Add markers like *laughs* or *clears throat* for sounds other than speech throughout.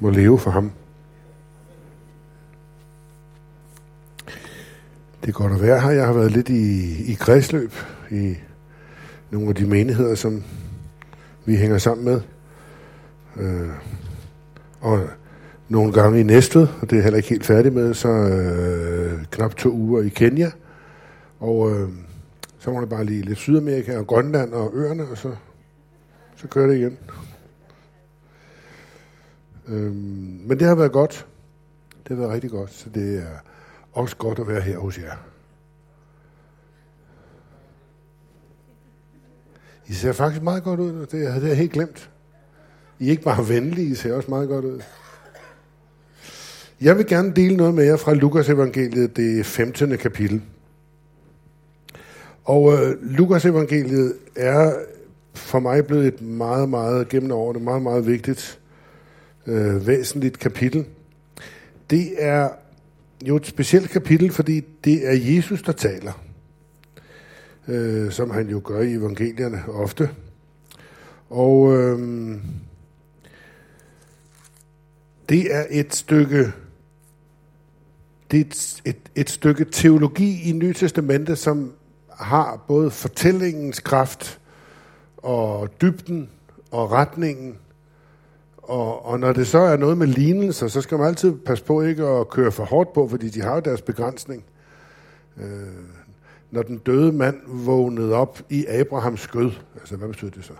må leve for ham. Det er godt at være her. Jeg har været lidt i, i kredsløb i nogle af de menigheder, som vi hænger sammen med. Øh, og nogle gange i Næstved, og det er jeg heller ikke helt færdig med, så øh, knap to uger i Kenya. Og øh, så var det bare lige lidt Sydamerika og Grønland og øerne, og så, så kører det igen. Øh, men det har været godt. Det har været rigtig godt, så det er også godt at være her hos jer. I ser faktisk meget godt ud. Det havde jeg helt glemt. I er ikke bare venlige, I ser også meget godt ud. Jeg vil gerne dele noget med jer fra Lukas evangeliet, det 15. kapitel. Og øh, Lukas evangeliet er for mig blevet et meget, meget gennem årene, meget, meget vigtigt, øh, væsentligt kapitel. Det er jo et specielt kapitel, fordi det er Jesus, der taler, øh, som han jo gør i evangelierne ofte. Og øh, det er et stykke det er et, et, et stykke teologi i Nye Testamente, som har både fortællingens kraft og dybden og retningen. Og, og når det så er noget med lignelser, så skal man altid passe på ikke at køre for hårdt på, fordi de har jo deres begrænsning. Øh, når den døde mand vågnede op i Abrahams skød, altså hvad betyder det så?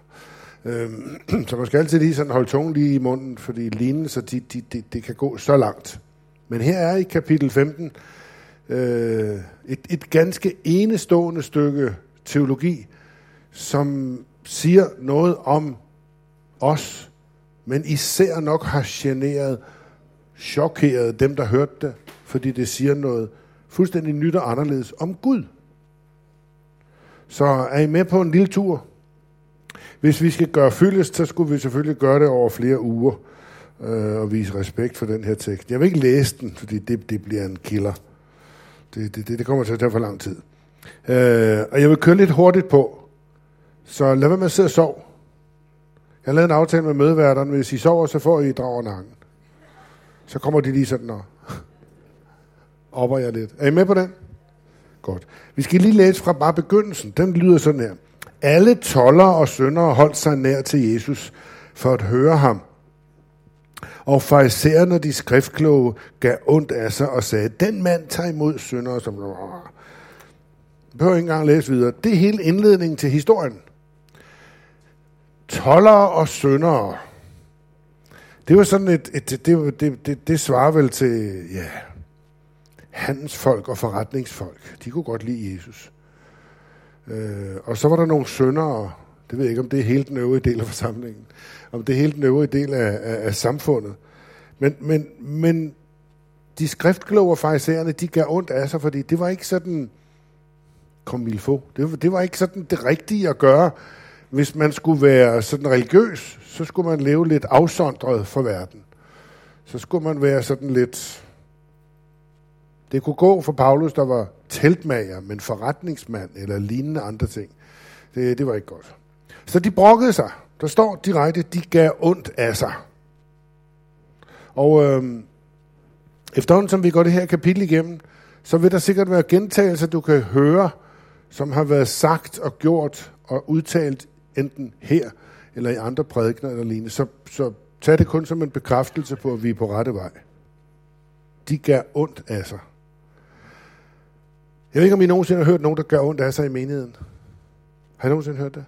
Øh, *clears throat* så man skal altid lige sådan holde tungen lige i munden, fordi lignelser, de, de, de, de kan gå så langt. Men her er i kapitel 15 øh, et, et ganske enestående stykke teologi, som siger noget om os, men især nok har generet, chokeret dem, der hørte det, fordi det siger noget fuldstændig nyt og anderledes om Gud. Så er I med på en lille tur? Hvis vi skal gøre fyldest, så skulle vi selvfølgelig gøre det over flere uger øh, og vise respekt for den her tekst. Jeg vil ikke læse den, fordi det, det bliver en killer. Det, det, det kommer til at tage for lang tid. Øh, og jeg vil køre lidt hurtigt på, så lad være med at sidde og sove. Jeg lavede en aftale med mødeværterne. Hvis I sover, så får I dragernakken. Så kommer de lige sådan og *laughs* opper jeg lidt. Er I med på den? Godt. Vi skal lige læse fra bare begyndelsen. Den lyder sådan her. Alle toller og søndere holdt sig nær til Jesus for at høre ham. Og farisæerne, de skriftkloge, gav ondt af sig og sagde, den mand tager imod syndere, som... Jeg behøver ikke engang læse videre. Det er hele indledningen til historien. Toller og syndere. Det var sådan et, et det, det, det, det, det svarer vel til, ja, handelsfolk og forretningsfolk. De kunne godt lide Jesus. Øh, og så var der nogle syndere, det ved jeg ikke, om det er hele den øvrige del af forsamlingen, om det er hele den øvrige del af, af, af samfundet. Men, men, men de skriftkloge og farisæerne, de gav ondt af sig, fordi det var ikke sådan, kom få. Det, det var ikke sådan det rigtige at gøre. Hvis man skulle være sådan religiøs, så skulle man leve lidt afsondret for verden. Så skulle man være sådan lidt... Det kunne gå for Paulus, der var teltmager, men forretningsmand eller lignende andre ting. Det, det var ikke godt. Så de brokkede sig. Der står direkte, de gav ondt af sig. Og øh, efterhånden som vi går det her kapitel igennem, så vil der sikkert være gentagelser, du kan høre, som har været sagt og gjort og udtalt enten her eller i andre prædikner eller lignende. Så, så tag det kun som en bekræftelse på, at vi er på rette vej. De gør ondt af sig. Jeg ved ikke, om I nogensinde har hørt nogen, der gør ondt af sig i menigheden. Har I nogensinde hørt det?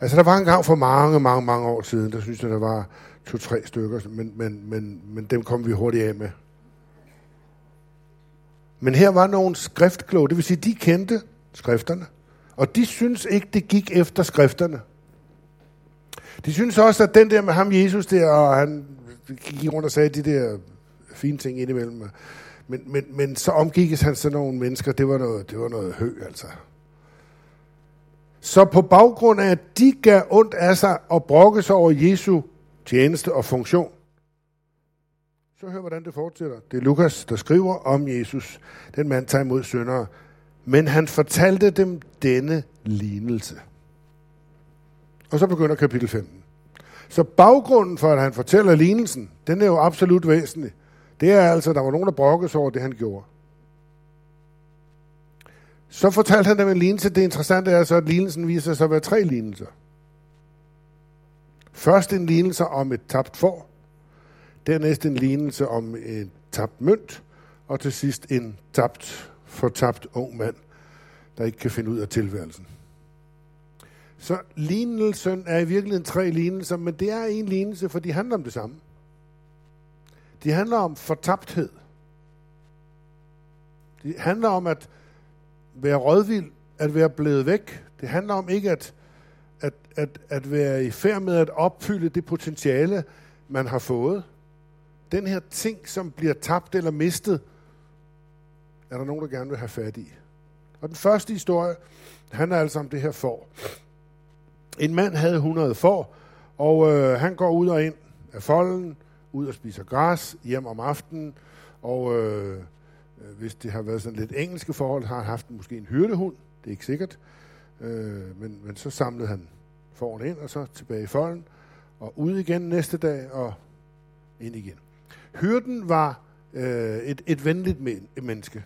Altså, der var en gang for mange, mange, mange år siden, der synes jeg, der var to-tre stykker, men, men, men, men dem kom vi hurtigt af med. Men her var nogle skriftkloge, det vil sige, de kendte skrifterne, og de synes ikke, det gik efter skrifterne. De synes også, at den der med ham, Jesus der, og han gik rundt og sagde de der fine ting indimellem. Men, men, men så omgikkes han sådan nogle mennesker, det var noget, det var noget hø, altså. Så på baggrund af, at de gav ondt af sig og brokkes over Jesu tjeneste og funktion, så hør, hvordan det fortsætter. Det er Lukas, der skriver om Jesus. Den mand tager imod syndere. Men han fortalte dem denne lignelse. Og så begynder kapitel 15. Så baggrunden for, at han fortæller lignelsen, den er jo absolut væsentlig. Det er altså, at der var nogen, der brokkede over det, han gjorde. Så fortalte han dem en lignelse. Det interessante er så, at lignelsen viser sig at være tre lignelser. Først en lignelse om et tabt får. Dernæst en lignelse om en tabt mønt. Og til sidst en tabt, fortabt ung mand, der ikke kan finde ud af tilværelsen. Så lignelsen er i virkeligheden tre lignelser, men det er en lignelse, for de handler om det samme. De handler om fortabthed. Det handler om at være rådvild, at være blevet væk. Det handler om ikke at, at, at, at være i færd med at opfylde det potentiale, man har fået. Den her ting, som bliver tabt eller mistet, er der nogen, der gerne vil have fat i. Og den første historie handler altså om det her får. En mand havde 100 får, og øh, han går ud og ind af folden, ud og spiser græs, hjem om aftenen, og øh, øh, hvis det har været sådan lidt engelske forhold, har han haft måske en hyrdehund, det er ikke sikkert, øh, men, men så samlede han foran ind, og så tilbage i folden, og ud igen næste dag, og ind igen. Hyrden var øh, et, et venligt men, menneske.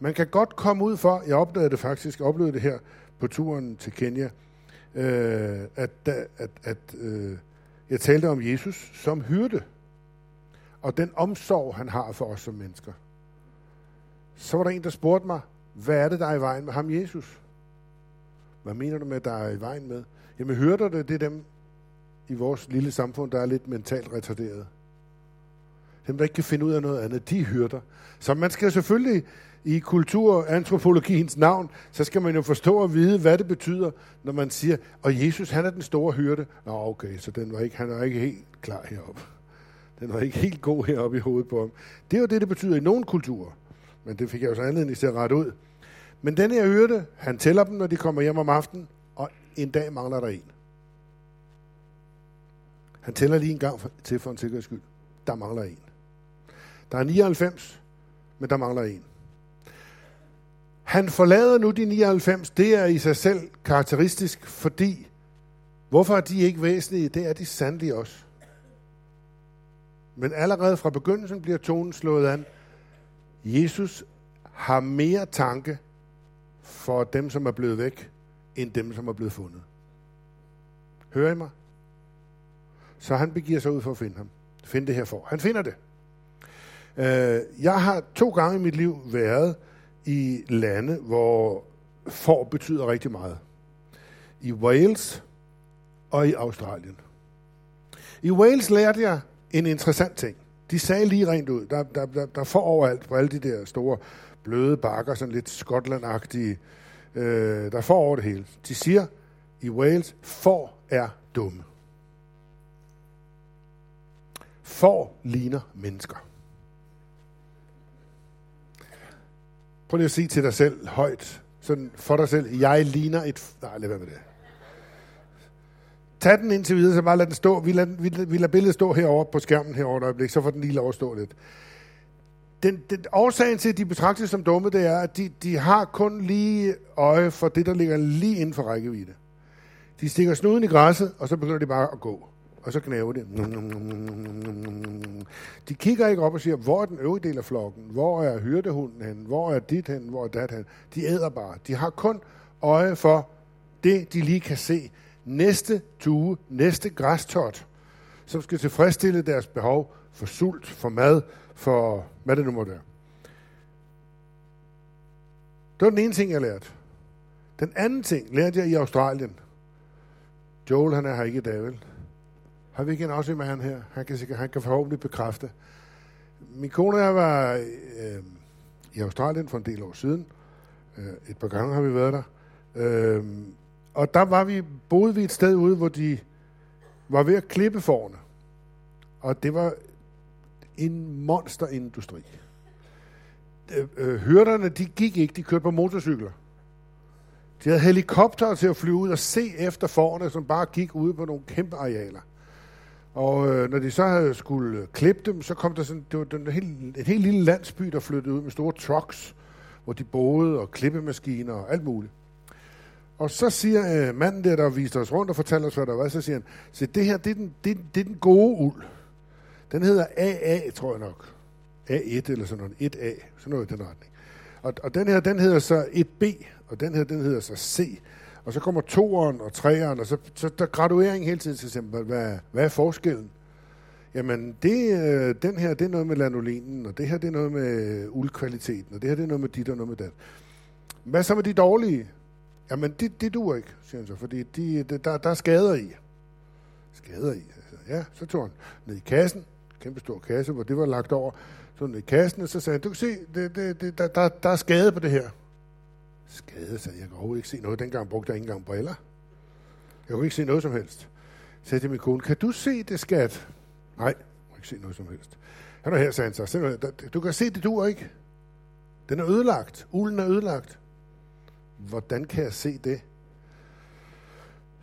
Man kan godt komme ud for, jeg opdagede det faktisk, jeg oplevede det her på turen til Kenya, øh, at, at, at øh, jeg talte om Jesus som hyrde, og den omsorg, han har for os som mennesker. Så var der en, der spurgte mig, hvad er det, der er i vejen med ham, Jesus? Hvad mener du med, der er i vejen med? Jamen, hørte det, det er dem i vores lille samfund, der er lidt mentalt retarderet. Dem, der ikke kan finde ud af noget andet, de hyrder. Så man skal selvfølgelig i kulturantropologiens navn, så skal man jo forstå og vide, hvad det betyder, når man siger, og Jesus, han er den store hyrde. Nå, okay, så den var ikke, han er ikke helt klar heroppe. Den var ikke helt god heroppe i hovedet på ham. Det er jo det, det betyder i nogle kulturer. Men det fik jeg jo så anledning til at rette ud. Men den her hyrde, han tæller dem, når de kommer hjem om aftenen, og en dag mangler der en. Han tæller lige en gang til for en sikkerheds skyld. Der mangler en. Der er 99, men der mangler en. Han forlader nu de 99. Det er i sig selv karakteristisk, fordi hvorfor er de ikke væsentlige? Det er de sandelig også. Men allerede fra begyndelsen bliver tonen slået an. Jesus har mere tanke for dem, som er blevet væk, end dem, som er blevet fundet. Hører I mig? Så han begiver sig ud for at finde ham. Finde det her for. Han finder det. Øh, jeg har to gange i mit liv været i lande, hvor får betyder rigtig meget. I Wales og i Australien. I Wales lærte jeg en interessant ting. De sagde lige rent ud, der, der, der, der får overalt på alle de der store bløde bakker, sådan lidt skotlandagtige, øh, der får over det hele. De siger i Wales, får er dumme. Får ligner mennesker. Prøv lige at sige til dig selv højt, sådan for dig selv, jeg ligner et... Nej, lad være med det. Tag den indtil videre, så bare lad den stå. Vi lader, vi, vi lader billedet stå herovre på skærmen herovre et øjeblik, så får den lige lov at stå lidt. Den, den, årsagen til, at de betragtes som dumme, det er, at de, de har kun lige øje for det, der ligger lige inden for rækkevidde. De stikker snuden i græsset, og så begynder de bare at gå og så knæver det. De kigger ikke op og siger, hvor er den øvrige del af flokken? Hvor er hyrdehunden hen? Hvor er dit hen? Hvor er dat hen? De æder bare. De har kun øje for det, de lige kan se. Næste tue, næste græstot, som skal tilfredsstille deres behov for sult, for mad, for hvad det nu må være. Det var den ene ting, jeg lærte. Den anden ting lærte jeg i Australien. Joel, han er her ikke i dag, vel? Har vi ikke en også med han her? Han kan, han kan forhåbentlig bekræfte. Min kone og jeg var øh, i Australien for en del år siden. Øh, et par gange har vi været der. Øh, og der var vi, boede vi et sted ude, hvor de var ved at klippe forne. Og det var en monsterindustri. Øh, øh, hyrderne, de gik ikke, de kørte på motorcykler. De havde helikopter til at flyve ud og se efter forne, som bare gik ude på nogle kæmpe arealer. Og øh, når de så havde skulle øh, klippe dem, så kom der sådan, det var en helt, en helt lille landsby, der flyttede ud med store trucks, hvor de boede og klippemaskiner og alt muligt. Og så siger øh, manden der, der viste os rundt og fortalte os, hvad der var, så siger han, se det her, det er, den, det, det er den gode uld. Den hedder AA, tror jeg nok. A1 eller sådan noget. 1A, sådan noget i den retning. Og, og den her, den hedder så 1B, og den her, den hedder så C. Og så kommer toeren og treeren, og så, så der er graduering hele tiden til eksempel. Hvad, hvad er forskellen? Jamen, det, øh, den her, det er noget med lanolinen, og det her, det er noget med uldkvaliteten, og det her, det er noget med dit og noget med dat. Hvad så med de dårlige? Jamen, det, det duer ikke, siger han så, fordi de, de, der, der er skader i. Skader i? Altså, ja, så tog han ned i kassen, kæmpe stor kasse, hvor det var lagt over, så ned i kassen, og så sagde han, du kan se, det, det, det, der, der, der er skade på det her. Skade, så jeg kan overhovedet ikke se noget. Dengang brugte jeg ikke engang briller. Jeg kunne ikke se noget som helst. Så sagde til min kone, kan du se det, skat? Nej, jeg kan ikke se noget som helst. Han er her, sagde han så. Du kan se, det du ikke. Den er ødelagt. Ulen er ødelagt. Hvordan kan jeg se det?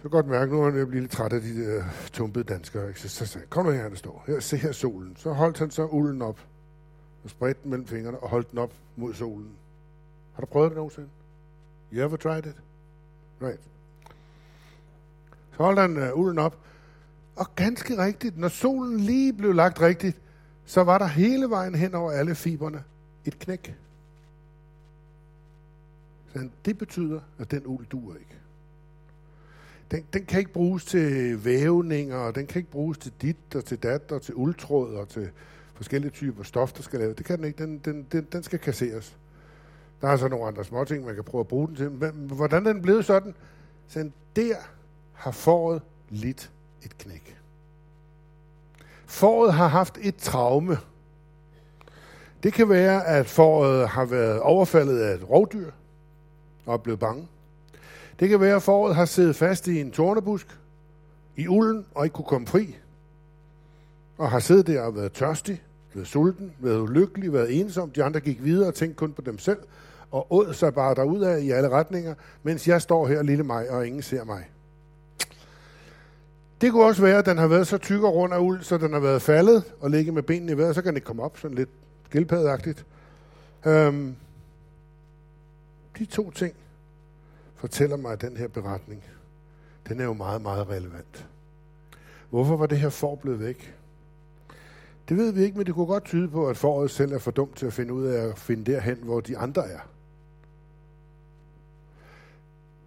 Så godt mærke, nu er jeg blevet lidt træt af de der tumpede danskere. Ikke? Så, så sagde kom nu her, der står. Her, se her solen. Så holdt han så ulden op og spredte den mellem fingrene og holdt den op mod solen. Har du prøvet det nogensinde? You ever tried it? Right. Så holdt han øh, ulden op, og ganske rigtigt, når solen lige blev lagt rigtigt, så var der hele vejen hen over alle fiberne et knæk. Så det betyder, at den uld duer ikke. Den, den kan ikke bruges til vævninger, og den kan ikke bruges til dit og til dat og til uldtråd og til forskellige typer stof, der skal laves. Det kan den ikke. Den, den, den, den skal kasseres. Der er så nogle andre små ting, man kan prøve at bruge den til. Men hvordan er den blevet sådan? Så der har foråret lidt et knæk. Foråret har haft et traume. Det kan være, at foråret har været overfaldet af et rovdyr og er blevet bange. Det kan være, at foråret har siddet fast i en tornebusk i ulden og ikke kunne komme fri. Og har siddet der og været tørstig, været sulten, været ulykkelig, været ensom. De andre gik videre og tænkte kun på dem selv og åd sig bare derudad i alle retninger, mens jeg står her, lille mig, og ingen ser mig. Det kunne også være, at den har været så tyk og rund af uld, så den har været faldet og ligget med benene i vejret, så kan den ikke komme op, sådan lidt skildpaddeagtigt. Øhm, de to ting fortæller mig, at den her beretning, den er jo meget, meget relevant. Hvorfor var det her får blevet væk? Det ved vi ikke, men det kunne godt tyde på, at foråret selv er for dumt til at finde ud af at finde derhen, hvor de andre er.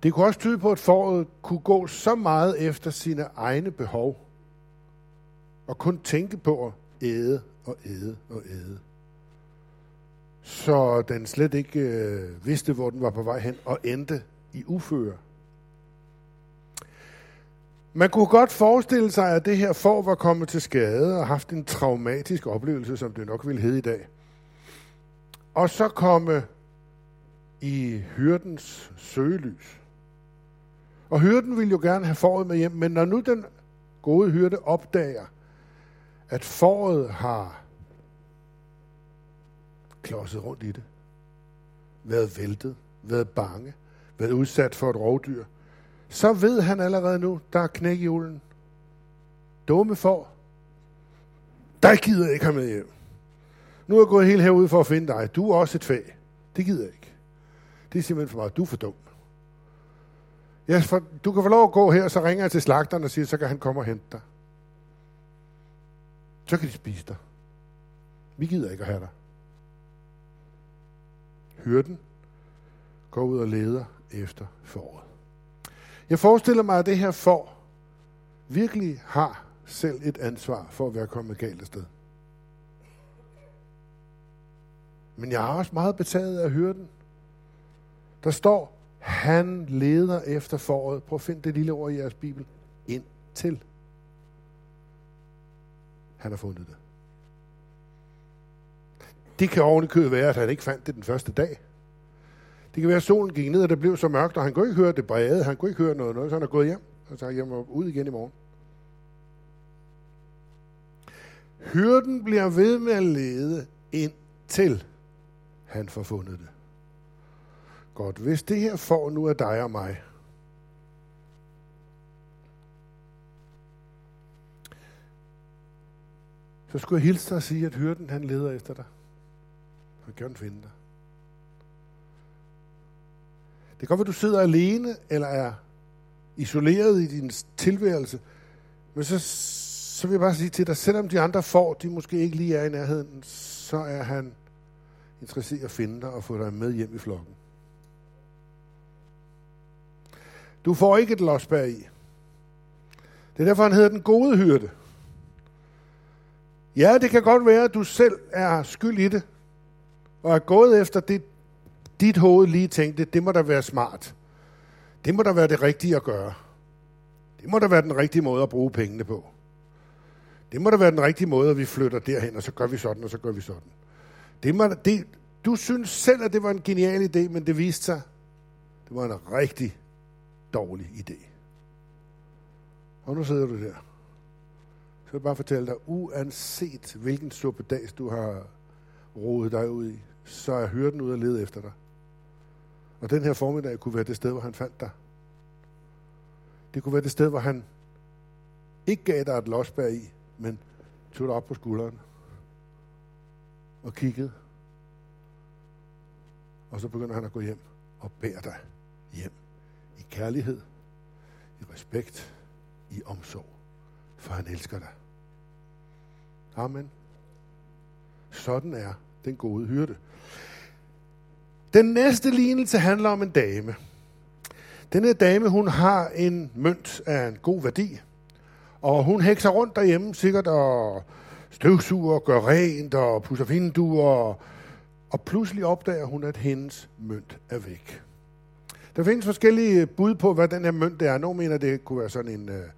Det kunne også tyde på, at foråret kunne gå så meget efter sine egne behov, og kun tænke på at æde og æde og æde. Så den slet ikke øh, vidste, hvor den var på vej hen, og endte i uføre. Man kunne godt forestille sig, at det her får var kommet til skade og haft en traumatisk oplevelse, som det nok ville hedde i dag. Og så komme i hyrdens søgelys. Og hyrden ville jo gerne have fåret med hjem, men når nu den gode hyrde opdager, at fåret har klodset rundt i det, været væltet, været bange, været udsat for et rovdyr, så ved han allerede nu, der er knæk i ulen. Dumme får. Der gider jeg ikke have med hjem. Nu er jeg gået helt herude for at finde dig. Du er også et fag. Det gider jeg ikke. Det er simpelthen for meget. Du er for dum. Ja, for, du kan få lov at gå her, så ringer jeg til slagteren og siger, så kan han komme og hente dig. Så kan de spise dig. Vi gider ikke at have dig. Hyrden går ud og leder efter foråret. Jeg forestiller mig, at det her får virkelig har selv et ansvar for at være kommet galt afsted. Men jeg er også meget betaget af hyrden. Der står, han leder efter foråret. Prøv at finde det lille ord i jeres bibel. Ind til. Han har fundet det. Det kan ovenikøbet være, at han ikke fandt det den første dag. Det kan være, at solen gik ned, og det blev så mørkt, og han kunne ikke høre det brede, han kunne ikke høre noget, noget så han er gået hjem, og så hjem og ud igen i morgen. Hyrden bliver ved med at lede ind til han får fundet det. Godt, hvis det her får nu af dig og mig, så skulle jeg hilse dig og sige, at hyrden han leder efter dig. Han kan finde dig. Det kan godt være, du sidder alene, eller er isoleret i din tilværelse. Men så, så vil jeg bare sige til dig, selvom de andre får, de måske ikke lige er i nærheden, så er han interesseret i at finde dig og få dig med hjem i flokken. Du får ikke et losbær i. Det er derfor, han hedder den gode hyrde. Ja, det kan godt være, at du selv er skyld i det, og er gået efter det, dit hoved lige tænkte, det må da være smart. Det må da være det rigtige at gøre. Det må da være den rigtige måde at bruge pengene på. Det må da være den rigtige måde, at vi flytter derhen, og så gør vi sådan, og så gør vi sådan. Det må, det, du synes selv, at det var en genial idé, men det viste sig, det var en rigtig dårlig idé. Og nu sidder du der. Så vil jeg bare fortælle dig, uanset hvilken suppedags du har rodet dig ud i, så er hyrden ud og lede efter dig. Og den her formiddag kunne være det sted, hvor han fandt dig. Det kunne være det sted, hvor han ikke gav dig et losbær i, men tog dig op på skulderen og kiggede. Og så begynder han at gå hjem og bære dig hjem kærlighed, i respekt, i omsorg, for han elsker dig. Amen. Sådan er den gode hyrde. Den næste lignelse handler om en dame. Denne dame, hun har en mønt af en god værdi, og hun hekser rundt derhjemme sikkert og støvsuger, gør rent og pusser vinduer, og, og pludselig opdager hun, at hendes mønt er væk. Der findes forskellige bud på, hvad den her mønt er. Nogle mener, det kunne være sådan en, øh,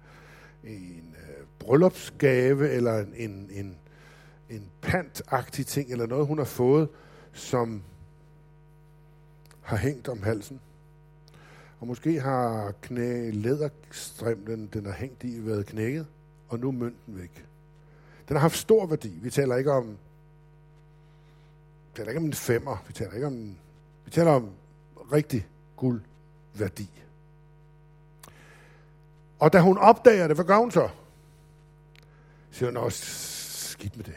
en øh, bryllupsgave, eller en, en, en, en pantagtig ting, eller noget, hun har fået, som har hængt om halsen. Og måske har knæ læderstrimlen, den har hængt i, været knækket, og nu er mønten væk. Den har haft stor værdi. Vi taler ikke om, vi taler ikke om en femmer, vi taler ikke om, vi taler om rigtig guld værdi. Og da hun opdager det, hvad gør hun så? Siger hun også, skidt med det.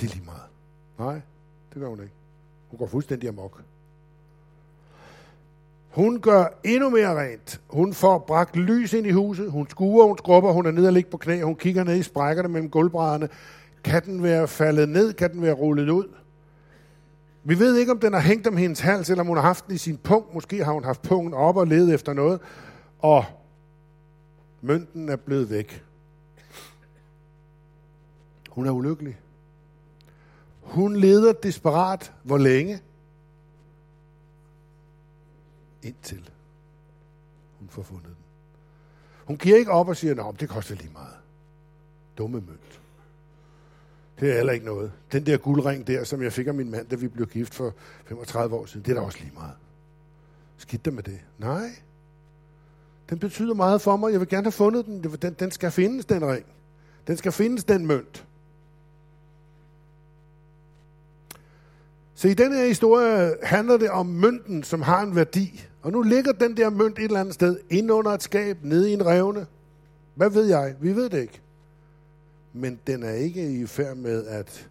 Det er lige meget. Nej, det gør hun ikke. Hun går fuldstændig amok. Hun gør endnu mere rent. Hun får bragt lys ind i huset. Hun skuer, hun skrubber, hun er nede og ligger på knæ. Hun kigger ned i sprækkerne mellem gulvbrædderne. Kan den være faldet ned? Kan den være rullet ud? Vi ved ikke, om den har hængt om hendes hals, eller om hun har haft den i sin punkt. Måske har hun haft punkten op og ledet efter noget. Og mønten er blevet væk. Hun er ulykkelig. Hun leder desperat. Hvor længe? Indtil hun får fundet den. Hun giver ikke op og siger, at det koster lige meget. Dumme mønt. Det er heller ikke noget. Den der guldring der, som jeg fik af min mand, da vi blev gift for 35 år siden, det er da også lige meget. Skidt der med det. Nej. Den betyder meget for mig. Jeg vil gerne have fundet den. Den, den skal findes, den ring. Den skal findes, den mønt. Så i denne her historie handler det om mønten, som har en værdi. Og nu ligger den der mønt et eller andet sted, ind under et skab, nede i en revne. Hvad ved jeg? Vi ved det ikke. Men den er ikke i færd med at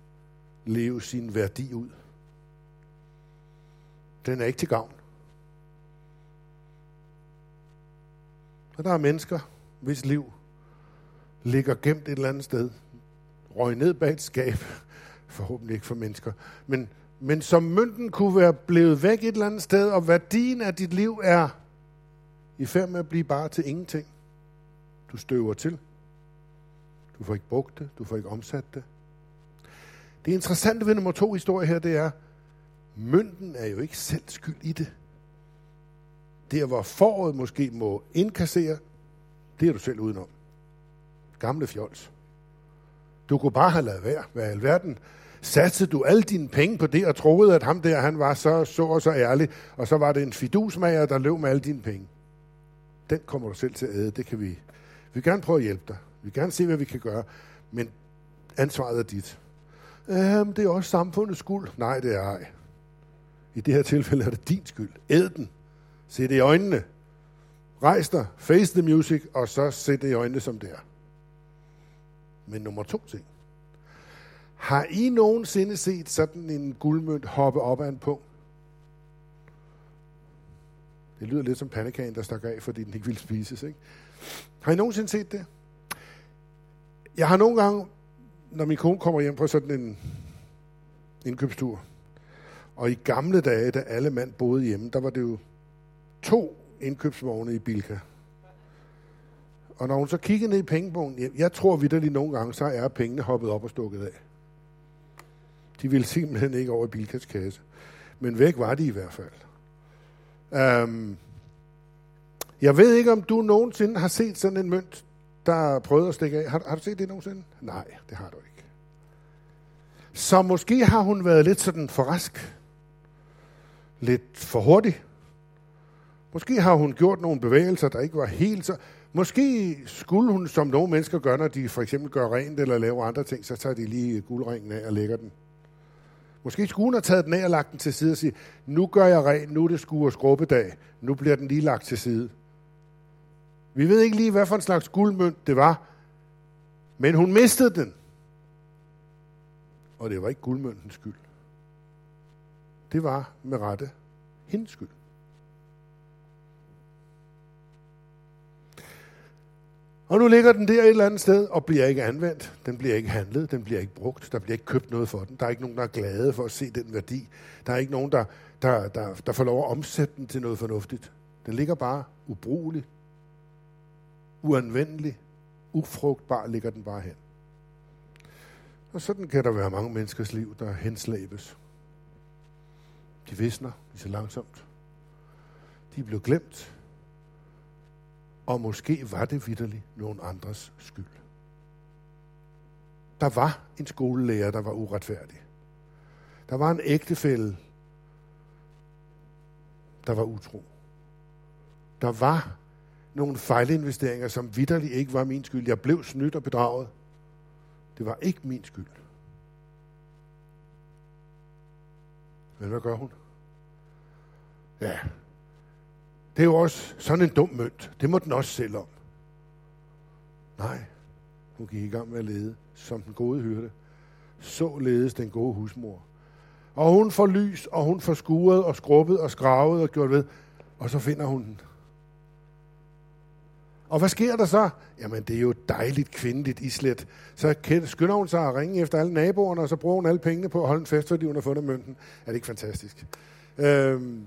leve sin værdi ud. Den er ikke til gavn. Og der er mennesker, hvis liv ligger gemt et eller andet sted. Røg ned bag et skab. *laughs* Forhåbentlig ikke for mennesker. Men men som mønten kunne være blevet væk et eller andet sted, og værdien af dit liv er i færd med at blive bare til ingenting. Du støver til. Du får ikke brugt det, du får ikke omsat det. Det interessante ved nummer to historie her, det er, mynten er jo ikke selv skyld i det. Der, hvor foråret måske må indkassere, det er du selv udenom. Gamle fjols. Du kunne bare have lavet være. Hvad alverden satte du alle dine penge på det, og troede, at ham der, han var så, så og så ærlig, og så var det en fidusmager, der løb med alle dine penge. Den kommer du selv til at æde, det kan vi. Vi vil gerne prøve at hjælpe dig. Vi vil gerne se, hvad vi kan gøre, men ansvaret er dit. Jamen, det er også samfundets skyld. Nej, det er ej. I det her tilfælde er det din skyld. Æd den. Se det i øjnene. Rejs dig, face the music, og så se det i øjnene, som det er. Men nummer to ting. Har I nogensinde set sådan en guldmønt hoppe op af en punkt? Det lyder lidt som pandekagen, der stak af, fordi den ikke ville spises. Ikke? Har I nogensinde set det? Jeg har nogle gange, når min kone kommer hjem på sådan en indkøbstur, og i gamle dage, da alle mand boede hjemme, der var det jo to indkøbsvogne i Bilka. Og når hun så kigger ned i pengebogen, jeg, jeg tror vidderligt nogle gange, så er pengene hoppet op og stukket af. De ville simpelthen ikke over i Bilkas kasse. Men væk var de i hvert fald. Um, jeg ved ikke, om du nogensinde har set sådan en mønt, der prøvede at stikke af. Har, har du set det nogensinde? Nej, det har du ikke. Så måske har hun været lidt sådan for rask. Lidt for hurtig. Måske har hun gjort nogle bevægelser, der ikke var helt så... Måske skulle hun, som nogle mennesker gør, når de for eksempel gør rent eller laver andre ting, så tager de lige guldringen af og lægger den. Måske skulle hun have taget den af og lagt den til side og sige, nu gør jeg rent, nu er det skue- og skrubbedag, nu bliver den lige lagt til side. Vi ved ikke lige, hvad for en slags guldmønt det var, men hun mistede den. Og det var ikke guldmøntens skyld. Det var med rette hendes skyld. Og nu ligger den der et eller andet sted og bliver ikke anvendt. Den bliver ikke handlet, den bliver ikke brugt, der bliver ikke købt noget for den. Der er ikke nogen, der er glade for at se den værdi. Der er ikke nogen, der, der, der, der får lov at omsætte den til noget fornuftigt. Den ligger bare ubrugelig, uanvendelig, ufrugtbar ligger den bare hen. Og sådan kan der være mange menneskers liv, der henslæbes. De visner lige så langsomt. De blev glemt, og måske var det vidderligt nogen andres skyld. Der var en skolelærer, der var uretfærdig. Der var en ægtefælle, der var utro. Der var nogle fejlinvesteringer, som vidderligt ikke var min skyld. Jeg blev snydt og bedraget. Det var ikke min skyld. Men hvad gør hun? Ja, det er jo også sådan en dum mønt. Det må den også selv om. Nej, hun gik i gang med at lede, som den gode hyrde. Så ledes den gode husmor. Og hun får lys, og hun får skuret og skrubbet og skravet og gjort ved. Og så finder hun den. Og hvad sker der så? Jamen, det er jo dejligt kvindeligt islet. Så skynder hun sig at ringe efter alle naboerne, og så bruger hun alle pengene på at holde en fest, fordi hun har fundet mønten. Er det ikke fantastisk? Øhm,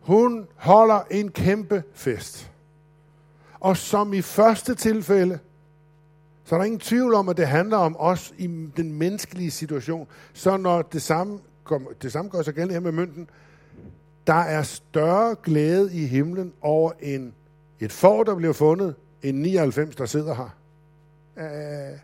hun holder en kæmpe fest. Og som i første tilfælde, så er der ingen tvivl om, at det handler om os i den menneskelige situation. Så når det samme, det samme gør sig gældende her med mønten, der er større glæde i himlen over en, et får, der bliver fundet, en 99, der sidder her. Æh,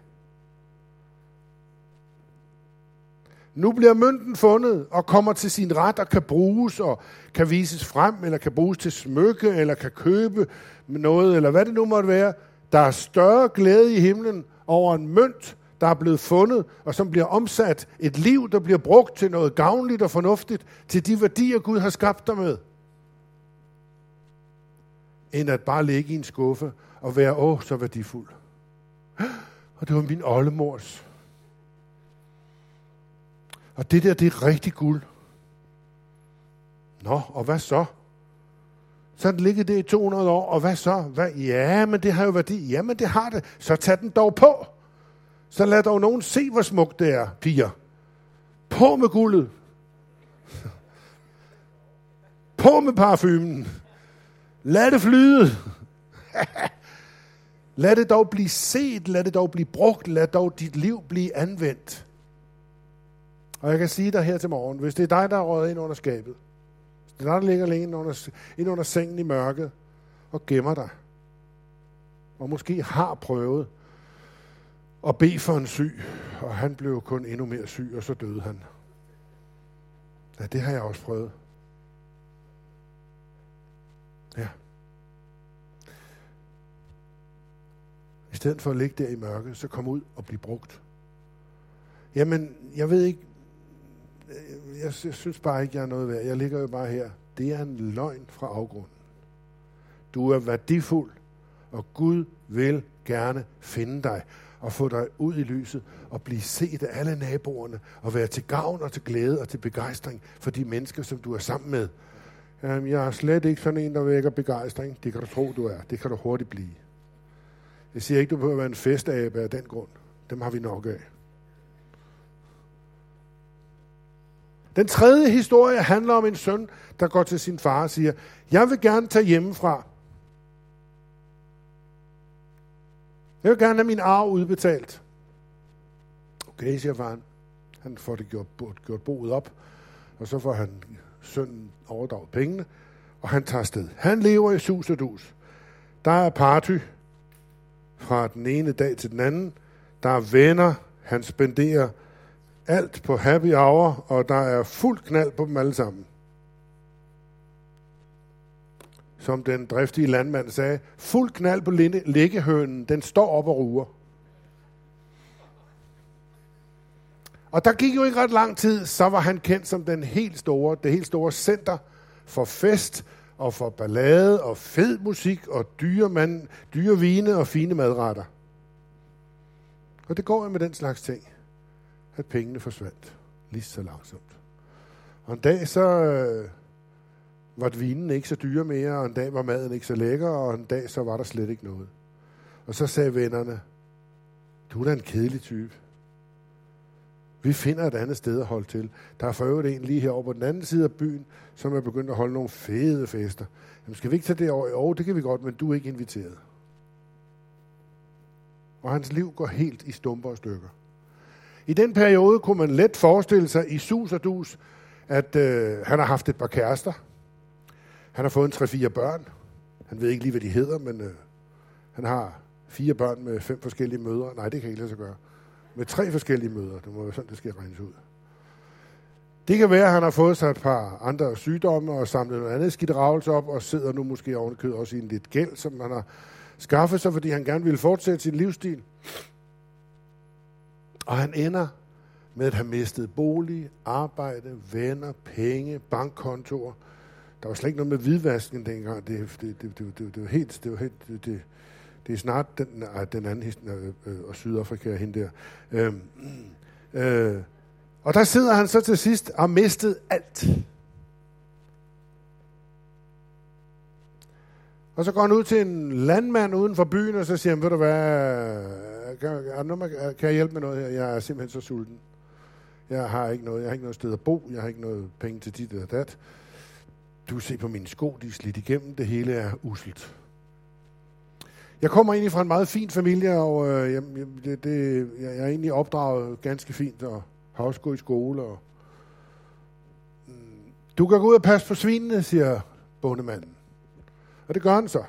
Nu bliver mønten fundet og kommer til sin ret og kan bruges og kan vises frem, eller kan bruges til smykke, eller kan købe noget, eller hvad det nu måtte være. Der er større glæde i himlen over en mønt, der er blevet fundet, og som bliver omsat. Et liv, der bliver brugt til noget gavnligt og fornuftigt, til de værdier, Gud har skabt dig med. End at bare ligge i en skuffe og være, åh, så værdifuld. *gasps* Og det var min oldemors og det der, det er rigtig guld. Nå, og hvad så? Så den ligget det i 200 år, og hvad så? Hvad? Ja, men det har jo værdi. Ja, men det har det. Så tag den dog på. Så lad dog nogen se, hvor smukt det er, piger. På med guldet. *laughs* På med parfumen. Lad det flyde. *laughs* lad det dog blive set, lad det dog blive brugt, lad dog dit liv blive anvendt. Og jeg kan sige dig her til morgen, hvis det er dig, der er røget ind under skabet, hvis det er dig, der ligger længe ind under, ind under sengen i mørket og gemmer dig, og måske har prøvet at bede for en syg, og han blev kun endnu mere syg, og så døde han. Ja, det har jeg også prøvet. Ja. I stedet for at ligge der i mørket, så kom ud og blive brugt. Jamen, jeg ved ikke, øh, jeg, jeg synes bare ikke, jeg er noget værd. Jeg ligger jo bare her. Det er en løgn fra afgrunden. Du er værdifuld, og Gud vil gerne finde dig og få dig ud i lyset og blive set af alle naboerne og være til gavn og til glæde og til begejstring for de mennesker, som du er sammen med. Jamen, jeg er slet ikke sådan en, der vækker begejstring. Det kan du tro, du er. Det kan du hurtigt blive. Jeg siger ikke, du behøver være en festabe af den grund. Dem har vi nok af. Den tredje historie handler om en søn, der går til sin far og siger, jeg vil gerne tage hjemmefra. Jeg vil gerne have min arv udbetalt. Okay, siger faren. Han får det gjort, gjort boet op, og så får han sønnen overdrager pengene, og han tager sted. Han lever i sus og dus. Der er party fra den ene dag til den anden. Der er venner. Han spenderer alt på happy hour, og der er fuld knald på dem alle sammen. Som den driftige landmand sagde, fuld knald på liggehønen, den står op og ruer. Og der gik jo ikke ret lang tid, så var han kendt som den helt store, det helt store center for fest og for ballade og fed musik og dyre, mand, dyre vine og fine madretter. Og det går jo med den slags ting, at pengene forsvandt lige så langsomt. Og en dag så øh, var vinen ikke så dyre mere, og en dag var maden ikke så lækker, og en dag så var der slet ikke noget. Og så sagde vennerne, du er da en kedelig type. Vi finder et andet sted at holde til. Der er for øvrigt en lige herovre på den anden side af byen, som er begyndt at holde nogle fede fester. Jamen, skal vi ikke tage det over? Jo, det kan vi godt, men du er ikke inviteret. Og hans liv går helt i stumper og stykker. I den periode kunne man let forestille sig i sus og dus, at øh, han har haft et par kærester. Han har fået en tre-fire børn. Han ved ikke lige, hvad de hedder, men øh, han har fire børn med fem forskellige mødre. Nej, det kan ikke lade sig gøre med tre forskellige møder. Det må være sådan, det skal regnes ud. Det kan være, at han har fået sig et par andre sygdomme og samlet noget andet skidt ravelse op, og sidder nu måske ovenikød også i en lidt gæld, som han har skaffet sig, fordi han gerne ville fortsætte sin livsstil. Og han ender med at have mistet bolig, arbejde, venner, penge, bankkontorer. Der var slet ikke noget med hvidvasken dengang. Det, det, det, det, det, det var helt, det var helt, det, det, det er snart den, den anden øh, øh, og Sydafrika, hende der. Øh, øh, og der sidder han så til sidst og mistet alt. Og så går han ud til en landmand uden for byen, og så siger han, ved du hvad, kan, kan jeg hjælpe med noget her? Jeg er simpelthen så sulten. Jeg har ikke noget, jeg har ikke noget sted at bo, jeg har ikke noget penge til dit eller dat. Du ser på mine sko, de er slidt igennem, det hele er uselt. Jeg kommer egentlig fra en meget fin familie, og øh, jeg, det, det, jeg er egentlig opdraget ganske fint, og har også gået i skole. Og, mm, du kan gå ud og passe på svinene, siger bondemanden. Og det gør han så.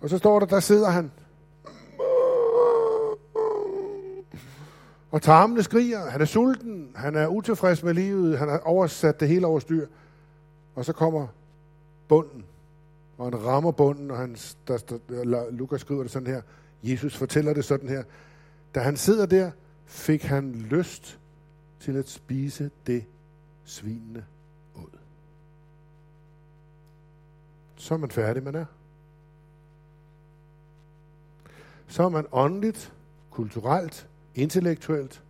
Og så står der, der sidder han. Og tarmene skriger. Han er sulten. Han er utilfreds med livet. Han har oversat det hele over styr. Og så kommer bunden og han rammer bunden, og han, der, der, Lukas skriver det sådan her, Jesus fortæller det sådan her, da han sidder der, fik han lyst til at spise det svinene ud. Så er man færdig, man er. Så er man åndeligt, kulturelt, intellektuelt,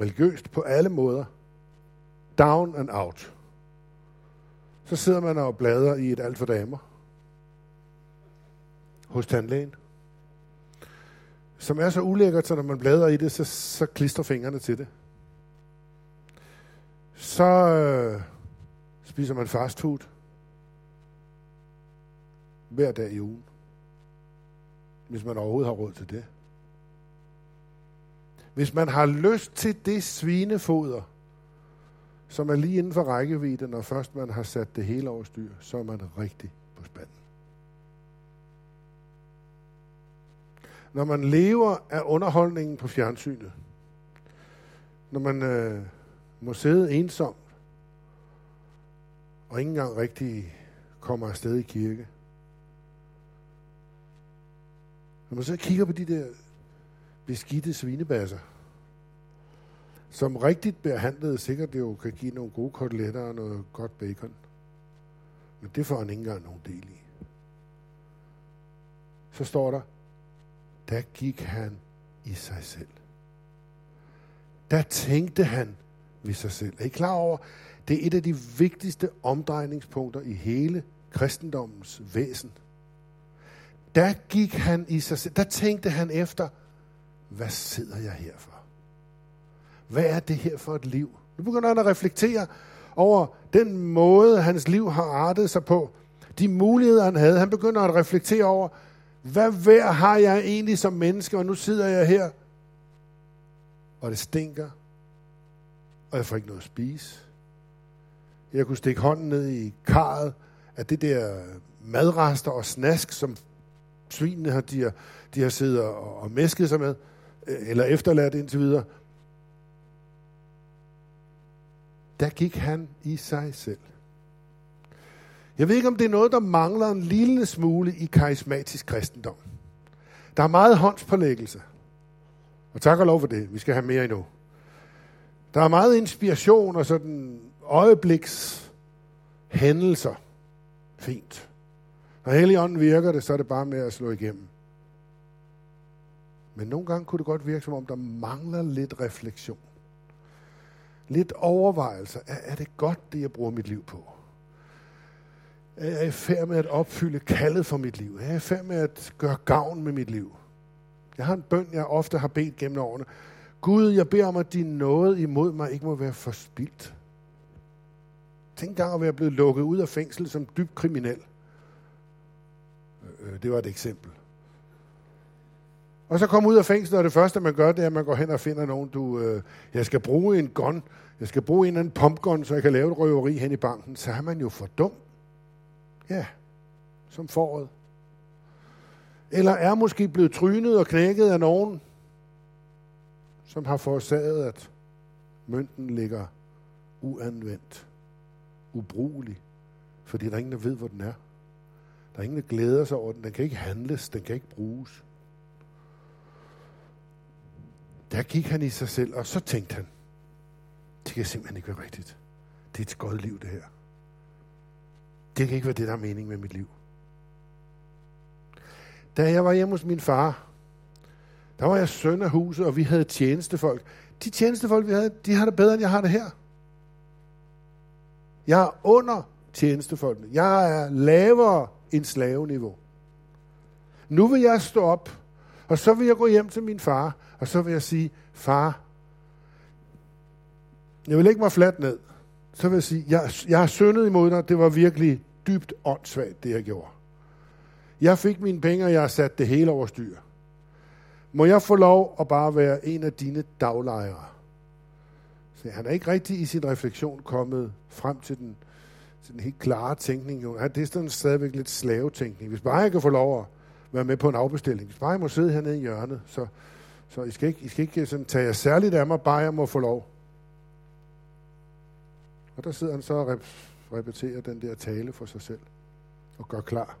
religiøst på alle måder, down and out så sidder man og bladrer i et alt for damer hos tandlægen, som er så ulækkert, så når man bladrer i det, så, så klister fingrene til det. Så øh, spiser man fast food hver dag i ugen, hvis man overhovedet har råd til det. Hvis man har lyst til det svinefoder, som er lige inden for rækkevidde, når først man har sat det hele over styr, så er man rigtig på spanden. Når man lever af underholdningen på fjernsynet, når man øh, må sidde ensom, og ikke engang rigtig kommer afsted i kirke, når man så kigger på de der beskidte svinebasser, som rigtigt behandlet sikkert jo kan give nogle gode koteletter og noget godt bacon. Men det får han ikke engang nogen del i. Så står der, der gik han i sig selv. Der tænkte han ved sig selv. Er I klar over, det er et af de vigtigste omdrejningspunkter i hele kristendommens væsen. Der gik han i sig selv, der tænkte han efter, hvad sidder jeg her for? Hvad er det her for et liv? Nu begynder han at reflektere over den måde, hans liv har artet sig på. De muligheder, han havde. Han begynder at reflektere over, hvad værd har jeg egentlig som menneske, og nu sidder jeg her, og det stinker, og jeg får ikke noget at spise. Jeg kunne stikke hånden ned i karret af det der madrester og snask, som svinene har, de har, de har siddet og, og mæsket sig med, eller efterladt indtil videre. Der gik han i sig selv. Jeg ved ikke, om det er noget, der mangler en lille smule i karismatisk kristendom. Der er meget håndspålæggelse. Og tak og lov for det. Vi skal have mere endnu. Der er meget inspiration og sådan øjebliks hændelser. Fint. Når Helligånden virker det, så er det bare med at slå igennem. Men nogle gange kunne det godt virke, som om der mangler lidt refleksion. Lidt overvejelser. Er, er det godt, det jeg bruger mit liv på? Er jeg i færd med at opfylde kaldet for mit liv? Er jeg i færd med at gøre gavn med mit liv? Jeg har en bøn, jeg ofte har bedt gennem årene. Gud, jeg beder om, at din nåde imod mig ikke må være forspildt. Tænk engang at være blevet lukket ud af fængsel som dybt kriminel. Øh, øh, det var et eksempel. Og så kommer ud af fængslet, og det første, man gør, det er, at man går hen og finder nogen, du, øh, jeg skal bruge en gun, jeg skal bruge en eller anden pumpgun, så jeg kan lave et røveri hen i banken. Så er man jo for dum. Ja, som foråret. Eller er måske blevet trynet og knækket af nogen, som har forårsaget, at mønten ligger uanvendt, ubrugelig, fordi der er ingen, der ved, hvor den er. Der er ingen, der glæder sig over den. Den kan ikke handles, den kan ikke bruges. Der gik han i sig selv, og så tænkte han, det kan simpelthen ikke være rigtigt. Det er et godt liv, det her. Det kan ikke være det, der er mening med mit liv. Da jeg var hjemme hos min far, der var jeg søn af huset, og vi havde tjenestefolk. De tjenestefolk, vi havde, de har det bedre, end jeg har det her. Jeg er under tjenestefolkene. Jeg er lavere end slaveniveau. Nu vil jeg stå op, og så vil jeg gå hjem til min far, og så vil jeg sige, far, jeg vil lægge mig fladt ned. Så vil jeg sige, jeg, jeg har syndet imod dig, det var virkelig dybt åndssvagt, det jeg gjorde. Jeg fik mine penge, og jeg har sat det hele over styr. Må jeg få lov at bare være en af dine daglejere? Så han er ikke rigtig i sin refleksion kommet frem til den, til den helt klare tænkning. Jo. Det er sådan stadigvæk lidt slavetænkning. Hvis bare jeg kan få lov at være med på en afbestilling, hvis bare jeg må sidde hernede i hjørnet, så, så I skal ikke, I skal ikke øh, sådan tage jer særligt af mig, bare jeg må få lov. Og der sidder han så og repeterer den der tale for sig selv og gør klar.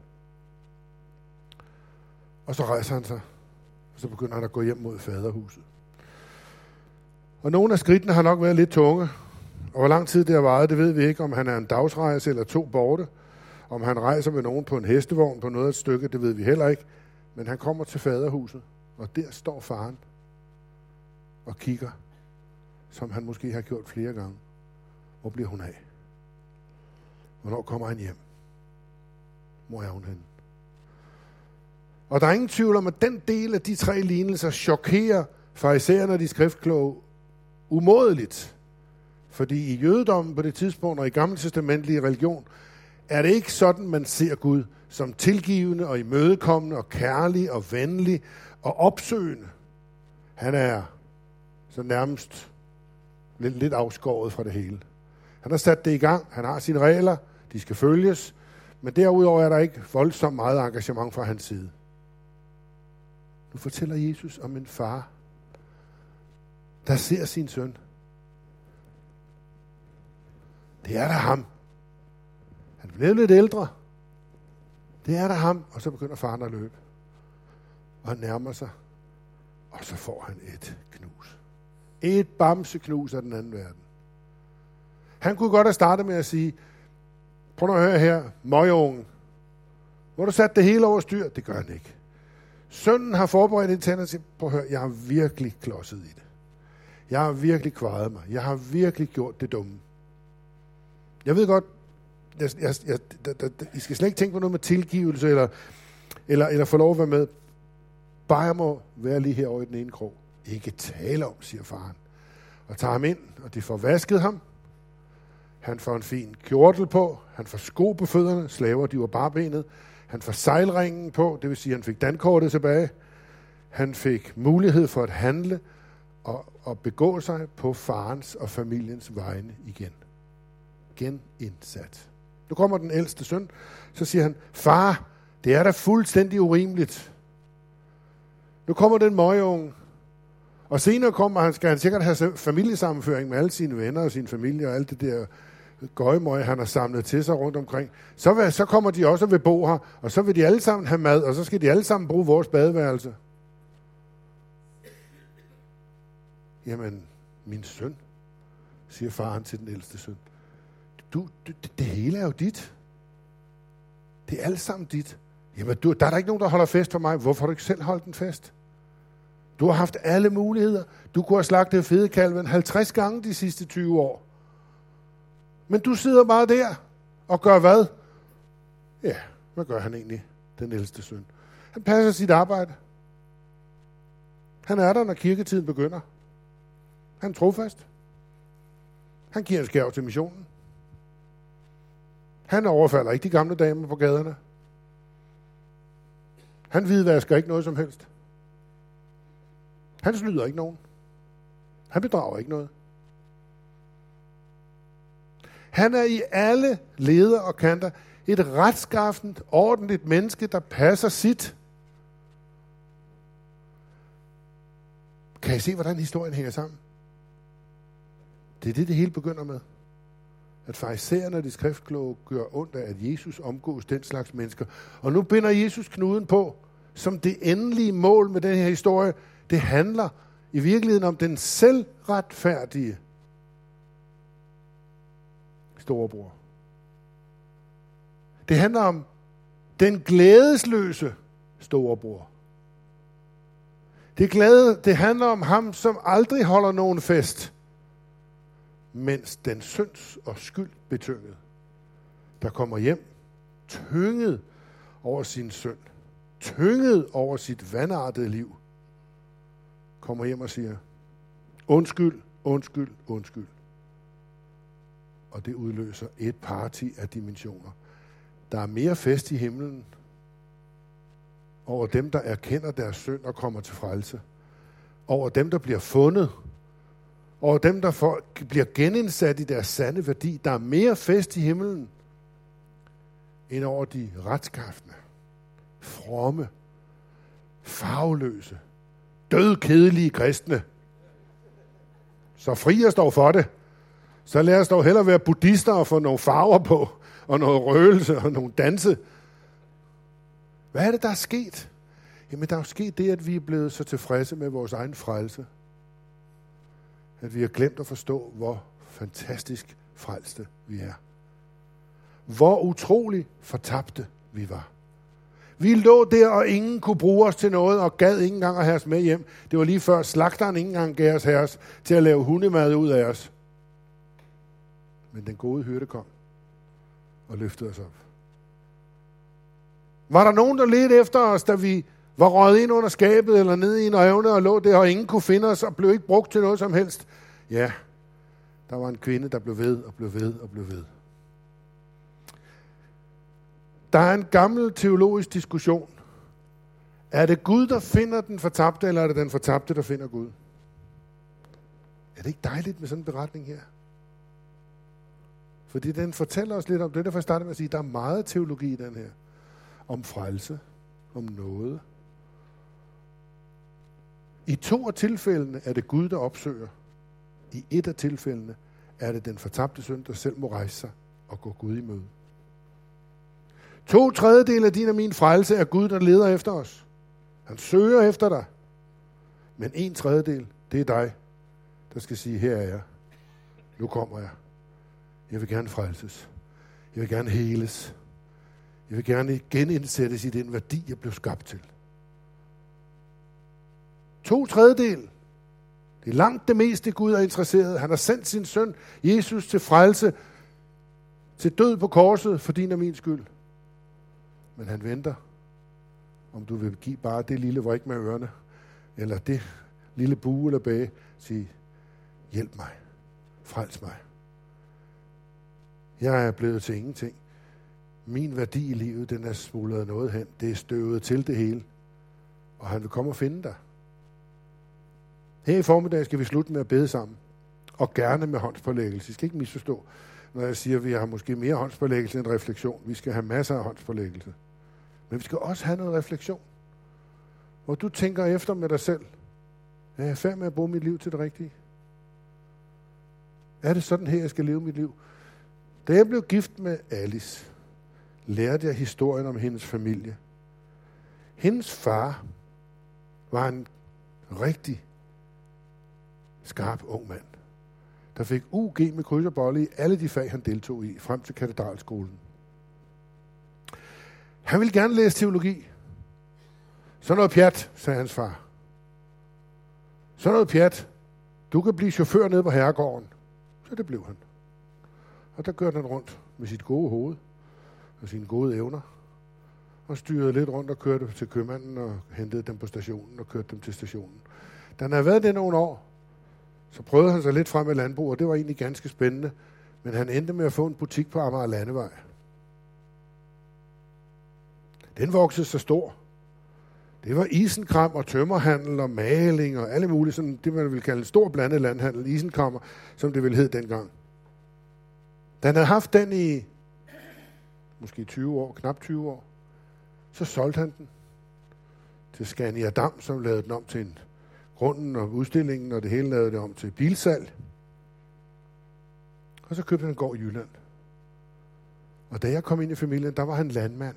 Og så rejser han sig, og så begynder han at gå hjem mod faderhuset. Og nogle af skridtene har nok været lidt tunge, og hvor lang tid det har varet, det ved vi ikke, om han er en dagsrejse eller to borte. Om han rejser med nogen på en hestevogn på noget af et stykke, det ved vi heller ikke. Men han kommer til faderhuset, og der står faren og kigger, som han måske har gjort flere gange. Hvor bliver hun af? Hvornår kommer han hjem? Hvor er hun henne? Og der er ingen tvivl om, at den del af de tre lignelser chokerer farisæerne og de skriftkloge umådeligt. Fordi i jødedommen på det tidspunkt og i gamle testamentlige religion, er det ikke sådan, man ser Gud som tilgivende og imødekommende og kærlig og venlig og opsøgende. Han er så nærmest lidt, lidt afskåret fra det hele. Han har sat det i gang, han har sine regler, de skal følges, men derudover er der ikke voldsomt meget engagement fra hans side. Nu fortæller Jesus om en far, der ser sin søn. Det er der ham. Han blev lidt ældre. Det er der ham. Og så begynder faren at løbe. Og han nærmer sig. Og så får han et knus. Et bamseknus af den anden verden. Han kunne godt have startet med at sige, prøv at høre her, møgeungen. Hvor du sat det hele over styr? Det gør han ikke. Sønnen har forberedt en tænder til, prøv at høre, jeg har virkelig klodset i det. Jeg har virkelig kvaret mig. Jeg har virkelig gjort det dumme. Jeg ved godt, jeg, jeg, jeg, jeg, jeg, I skal slet ikke tænke på noget med tilgivelse, eller, eller, eller få lov at være med. Bare jeg må være lige herovre i den ene krog. Ikke tale om, siger faren. Og tager ham ind, og de får vasket ham. Han får en fin kjortel på. Han får sko på fødderne. Slaver, de var barbenet. Han får sejlringen på, det vil sige, at han fik dankortet tilbage. Han fik mulighed for at handle og, og begå sig på farens og familiens vegne igen. Genindsat. Nu kommer den ældste søn, så siger han, far, det er da fuldstændig urimeligt. Nu kommer den møgeunge, og senere kommer han, skal han sikkert have familiesammenføring med alle sine venner og sin familie og alt det der gøjmøg, han har samlet til sig rundt omkring. Så, vil, så kommer de også og vil bo her, og så vil de alle sammen have mad, og så skal de alle sammen bruge vores badeværelse. Jamen, min søn, siger faren til den ældste søn. Du, du, det, det hele er jo dit. Det er alt sammen dit. Jamen, du, der er der ikke nogen, der holder fest for mig. Hvorfor har du ikke selv holdt en fest? Du har haft alle muligheder. Du kunne have slagtet fedekalven 50 gange de sidste 20 år. Men du sidder bare der og gør hvad? Ja, hvad gør han egentlig, den ældste søn? Han passer sit arbejde. Han er der, når kirketiden begynder. Han er trofast. Han giver en skærv til missionen. Han overfalder ikke de gamle damer på gaderne. Han hvidvasker ikke noget som helst. Han snyder ikke nogen. Han bedrager ikke noget. Han er i alle leder og kanter et retskaffent, ordentligt menneske, der passer sit. Kan I se, hvordan historien hænger sammen? Det er det, det hele begynder med. At farisæerne og de skriftkloge gør ondt af, at Jesus omgås den slags mennesker. Og nu binder Jesus knuden på, som det endelige mål med den her historie. Det handler i virkeligheden om den selvretfærdige storebror. Det handler om den glædesløse storebror. Det, glæde, det handler om ham, som aldrig holder nogen fest, mens den synds og skyld betynget, der kommer hjem, tynget over sin synd, tynget over sit vandartede liv, kommer hjem og siger, undskyld, undskyld, undskyld og det udløser et parti af dimensioner. Der er mere fest i himlen over dem, der erkender deres synd og kommer til frelse. Over dem, der bliver fundet. Over dem, der får, bliver genindsat i deres sande værdi. Der er mere fest i himlen, end over de retskaftende, fromme, farveløse, dødkedelige kristne. Så fri står for det. Så lad os dog hellere være buddhister og få nogle farver på, og noget røgelse og nogle danse. Hvad er det, der er sket? Jamen, der er jo sket det, at vi er blevet så tilfredse med vores egen frelse, at vi har glemt at forstå, hvor fantastisk frelste vi er. Hvor utrolig fortabte vi var. Vi lå der, og ingen kunne bruge os til noget, og gad ikke engang at have os med hjem. Det var lige før slagteren ikke engang gav os herres til at lave hundemad ud af os. Men den gode hyrde kom og løftede os op. Var der nogen, der ledte efter os, da vi var røget ind under skabet eller ned i en revne og lå der, og ingen kunne finde os og blev ikke brugt til noget som helst? Ja, der var en kvinde, der blev ved og blev ved og blev ved. Der er en gammel teologisk diskussion. Er det Gud, der finder den fortabte, eller er det den fortabte, der finder Gud? Er det ikke dejligt med sådan en beretning her? Fordi den fortæller os lidt om det, derfor jeg starter med at sige, at der er meget teologi i den her. Om frelse, om noget. I to af tilfældene er det Gud, der opsøger. I et af tilfældene er det den fortabte søn, der selv må rejse sig og gå Gud i møde. To tredjedel af din og min frelse er Gud, der leder efter os. Han søger efter dig. Men en tredjedel, det er dig, der skal sige, her er jeg. Nu kommer jeg. Jeg vil gerne frelses. Jeg vil gerne heles. Jeg vil gerne genindsættes i den værdi, jeg blev skabt til. To tredjedel, Det er langt det meste, Gud er interesseret. Han har sendt sin søn, Jesus, til frelse, til død på korset for din og min skyld. Men han venter, om du vil give bare det lille vrik med ørerne, eller det lille bue eller bage, sige, hjælp mig, frels mig. Jeg er blevet til ingenting. Min værdi i livet, den er smuldret noget hen. Det er støvet til det hele. Og han vil komme og finde dig. Her i formiddag skal vi slutte med at bede sammen. Og gerne med håndspålæggelse. I skal ikke misforstå, når jeg siger, at vi har måske mere håndspålæggelse end refleksion. Vi skal have masser af håndspålæggelse. Men vi skal også have noget refleksion. Hvor du tænker efter med dig selv. Er jeg færdig med at bruge mit liv til det rigtige? Er det sådan her, jeg skal leve mit liv? Da jeg blev gift med Alice, lærte jeg historien om hendes familie. Hendes far var en rigtig skarp ung mand, der fik UG med kryds og bolle i alle de fag, han deltog i, frem til katedralskolen. Han ville gerne læse teologi. Så noget pjat, sagde hans far. Så noget pjat. Du kan blive chauffør nede på herregården. Så det blev han. Og der kørte han rundt med sit gode hoved og sine gode evner. Og styrede lidt rundt og kørte til købmanden og hentede dem på stationen og kørte dem til stationen. Da han havde været det nogle år, så prøvede han sig lidt frem med landbrug, og det var egentlig ganske spændende. Men han endte med at få en butik på Amager Landevej. Den voksede så stor. Det var isenkram og tømmerhandel og maling og alle mulige, sådan, det man ville kalde en stor blandet landhandel, isenkrammer, som det ville hed dengang. Da han havde haft den i måske 20 år, knap 20 år, så solgte han den til Scania Dam, som lavede den om til en grunden og udstillingen, og det hele lavede det om til bilsalg. Og så købte han en gård i Jylland. Og da jeg kom ind i familien, der var han landmand.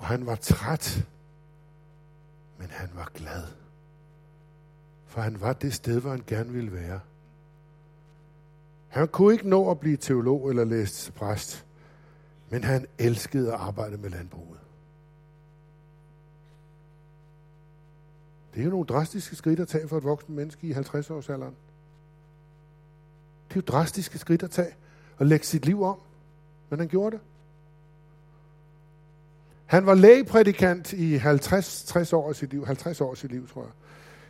Og han var træt, men han var glad. For han var det sted, hvor han gerne ville være. Han kunne ikke nå at blive teolog eller læse præst, men han elskede at arbejde med landbruget. Det er jo nogle drastiske skridt at tage for et voksen menneske i 50-årsalderen. Det er jo drastiske skridt at tage og lægge sit liv om. Men han gjorde det. Han var lægeprædikant i 50-60 år af sit liv, 50 år af sit liv, tror jeg.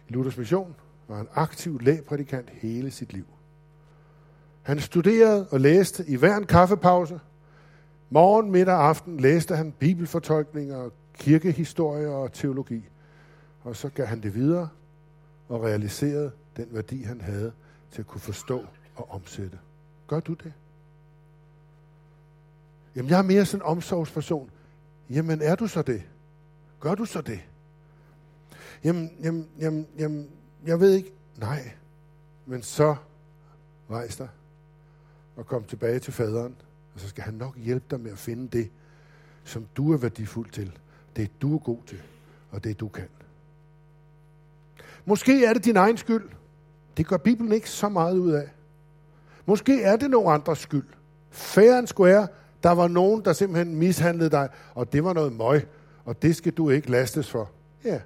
I Luthers Mission var han aktiv lægeprædikant hele sit liv. Han studerede og læste i hver en kaffepause. Morgen, middag og aften læste han bibelfortolkninger, kirkehistorie og teologi. Og så gav han det videre og realiserede den værdi, han havde til at kunne forstå og omsætte. Gør du det? Jamen, jeg er mere sådan en omsorgsperson. Jamen, er du så det? Gør du så det? Jamen, jamen, jamen, jamen jeg ved ikke. Nej. Men så rejs dig og kom tilbage til faderen, og så skal han nok hjælpe dig med at finde det, som du er værdifuld til. Det du er god til, og det du kan. Måske er det din egen skyld. Det gør Bibelen ikke så meget ud af. Måske er det nogen andres skyld. Fair and square, der var nogen, der simpelthen mishandlede dig, og det var noget møg, og det skal du ikke lastes for. Ja,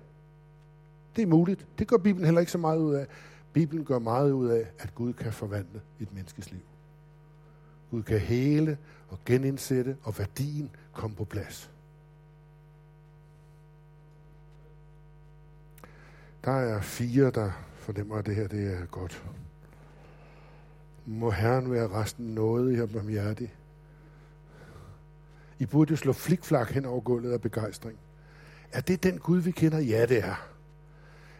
det er muligt. Det gør Bibelen heller ikke så meget ud af. Bibelen gør meget ud af, at Gud kan forvandle et menneskes liv. Gud kan hele og genindsætte, og værdien kom på plads. Der er fire, der fornemmer, at det her det er godt. Må Herren være resten noget i og barmhjertig. I burde jo slå flikflak hen over gulvet af begejstring. Er det den Gud, vi kender? Ja, det er.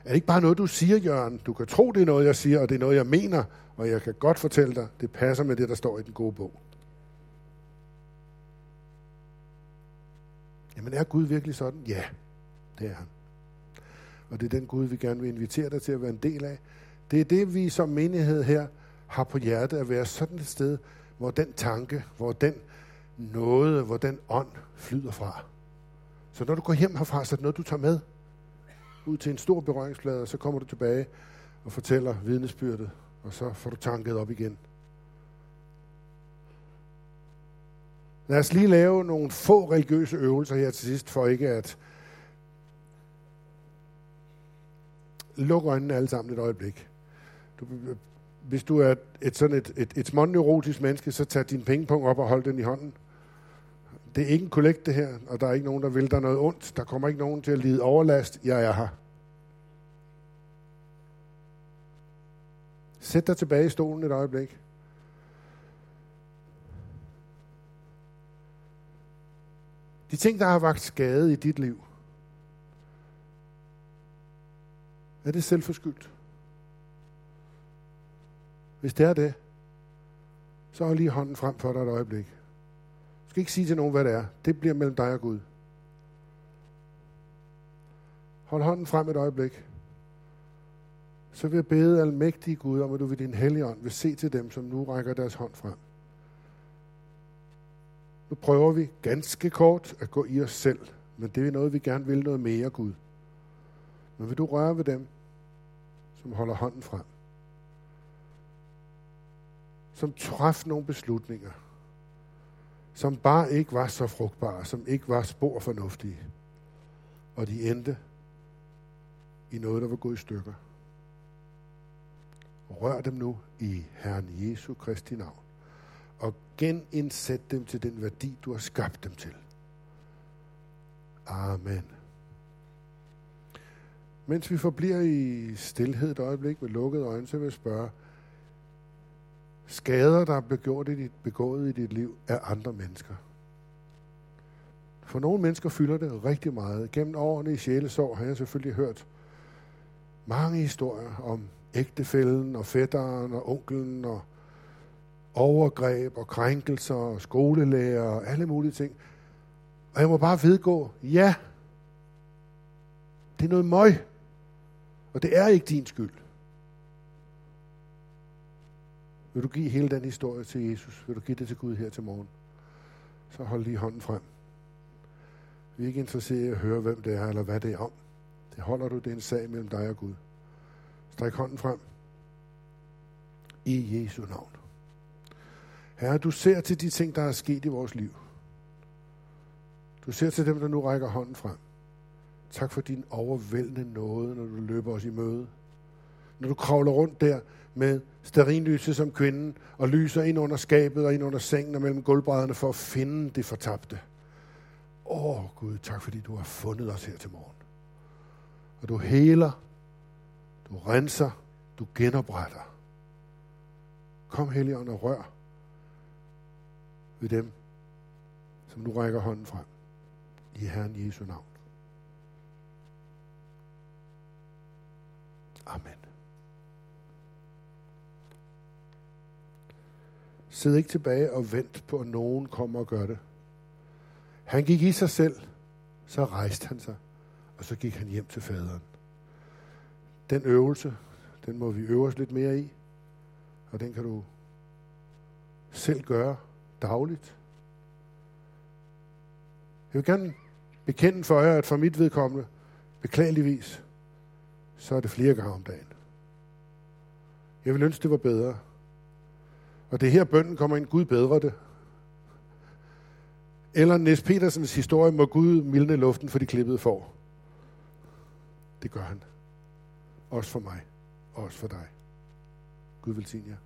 Er det ikke bare noget, du siger, Jørgen? Du kan tro, det er noget, jeg siger, og det er noget, jeg mener, og jeg kan godt fortælle dig, det passer med det, der står i den gode bog. Jamen er Gud virkelig sådan? Ja, det er han. Og det er den Gud, vi gerne vil invitere dig til at være en del af. Det er det, vi som menighed her har på hjertet, at være sådan et sted, hvor den tanke, hvor den noget, hvor den ånd flyder fra. Så når du går hjem herfra, så er det noget, du tager med ud til en stor berøringsplade, og så kommer du tilbage og fortæller vidnesbyrdet, og så får du tanket op igen. Lad os lige lave nogle få religiøse øvelser her til sidst, for ikke at lukke øjnene alle sammen et øjeblik. Du, hvis du er et sådan et, et, et småneurotisk menneske, så tag din pengepunkt op og hold den i hånden. Det er ikke en kollekt det her, og der er ikke nogen, der vil dig noget ondt. Der kommer ikke nogen til at lide overlast. Jeg er her. Sæt dig tilbage i stolen et øjeblik. De ting, der har vagt skade i dit liv, er det selvforskyldt? Hvis det er det, så hold lige hånden frem for dig et øjeblik. Skal ikke sige til nogen, hvad det er. Det bliver mellem dig og Gud. Hold hånden frem et øjeblik. Så vil jeg bede almægtige Gud om, at du ved din hellige ånd vil se til dem, som nu rækker deres hånd frem. Nu prøver vi ganske kort at gå i os selv, men det er noget, vi gerne vil noget mere, Gud. Men vil du røre ved dem, som holder hånden frem? Som træffer nogle beslutninger, som bare ikke var så frugtbare, som ikke var spor fornuftige. Og de endte i noget, der var gået i stykker. Rør dem nu i Herren Jesu Kristi navn og genindsæt dem til den værdi, du har skabt dem til. Amen. Mens vi forbliver i stillhed et øjeblik med lukkede øjne, så vil jeg spørge, skader, der er begået i dit, begået i dit liv af andre mennesker. For nogle mennesker fylder det rigtig meget. Gennem årene i sjælesorg har jeg selvfølgelig hørt mange historier om ægtefælden og fætteren og onkelen og overgreb og krænkelser og skolelærer og alle mulige ting. Og jeg må bare vedgå, ja, det er noget møg. Og det er ikke din skyld. Vil du give hele den historie til Jesus? Vil du give det til Gud her til morgen? Så hold lige hånden frem. Vi er ikke interesseret i at høre, hvem det er, eller hvad det er om. Det holder du, det er en sag mellem dig og Gud. Stræk hånden frem. I Jesu navn. Herre, du ser til de ting, der er sket i vores liv. Du ser til dem, der nu rækker hånden frem. Tak for din overvældende nåde, når du løber os i møde. Når du kravler rundt der med sterinlyset som kvinden, og lyser ind under skabet og ind under sengen og mellem gulvbrædderne for at finde det fortabte. Åh Gud, tak fordi du har fundet os her til morgen. Og du heler, du renser, du genopretter. Kom, Helligånd, og rør ved dem, som nu rækker hånden frem. I Herren Jesu navn. Amen. Sid ikke tilbage og vent på, at nogen kommer og gør det. Han gik i sig selv, så rejste han sig, og så gik han hjem til faderen. Den øvelse, den må vi øve os lidt mere i, og den kan du selv gøre dagligt. Jeg vil gerne bekende for jer, at for mit vedkommende, beklageligvis, så er det flere gange om dagen. Jeg vil ønske, det var bedre. Og det her bønden kommer ind, Gud bedre det. Eller Nes Petersens historie, må Gud mildne luften for de klippede får. Det gør han. Også for mig, også for dig. Gud velsigne jer.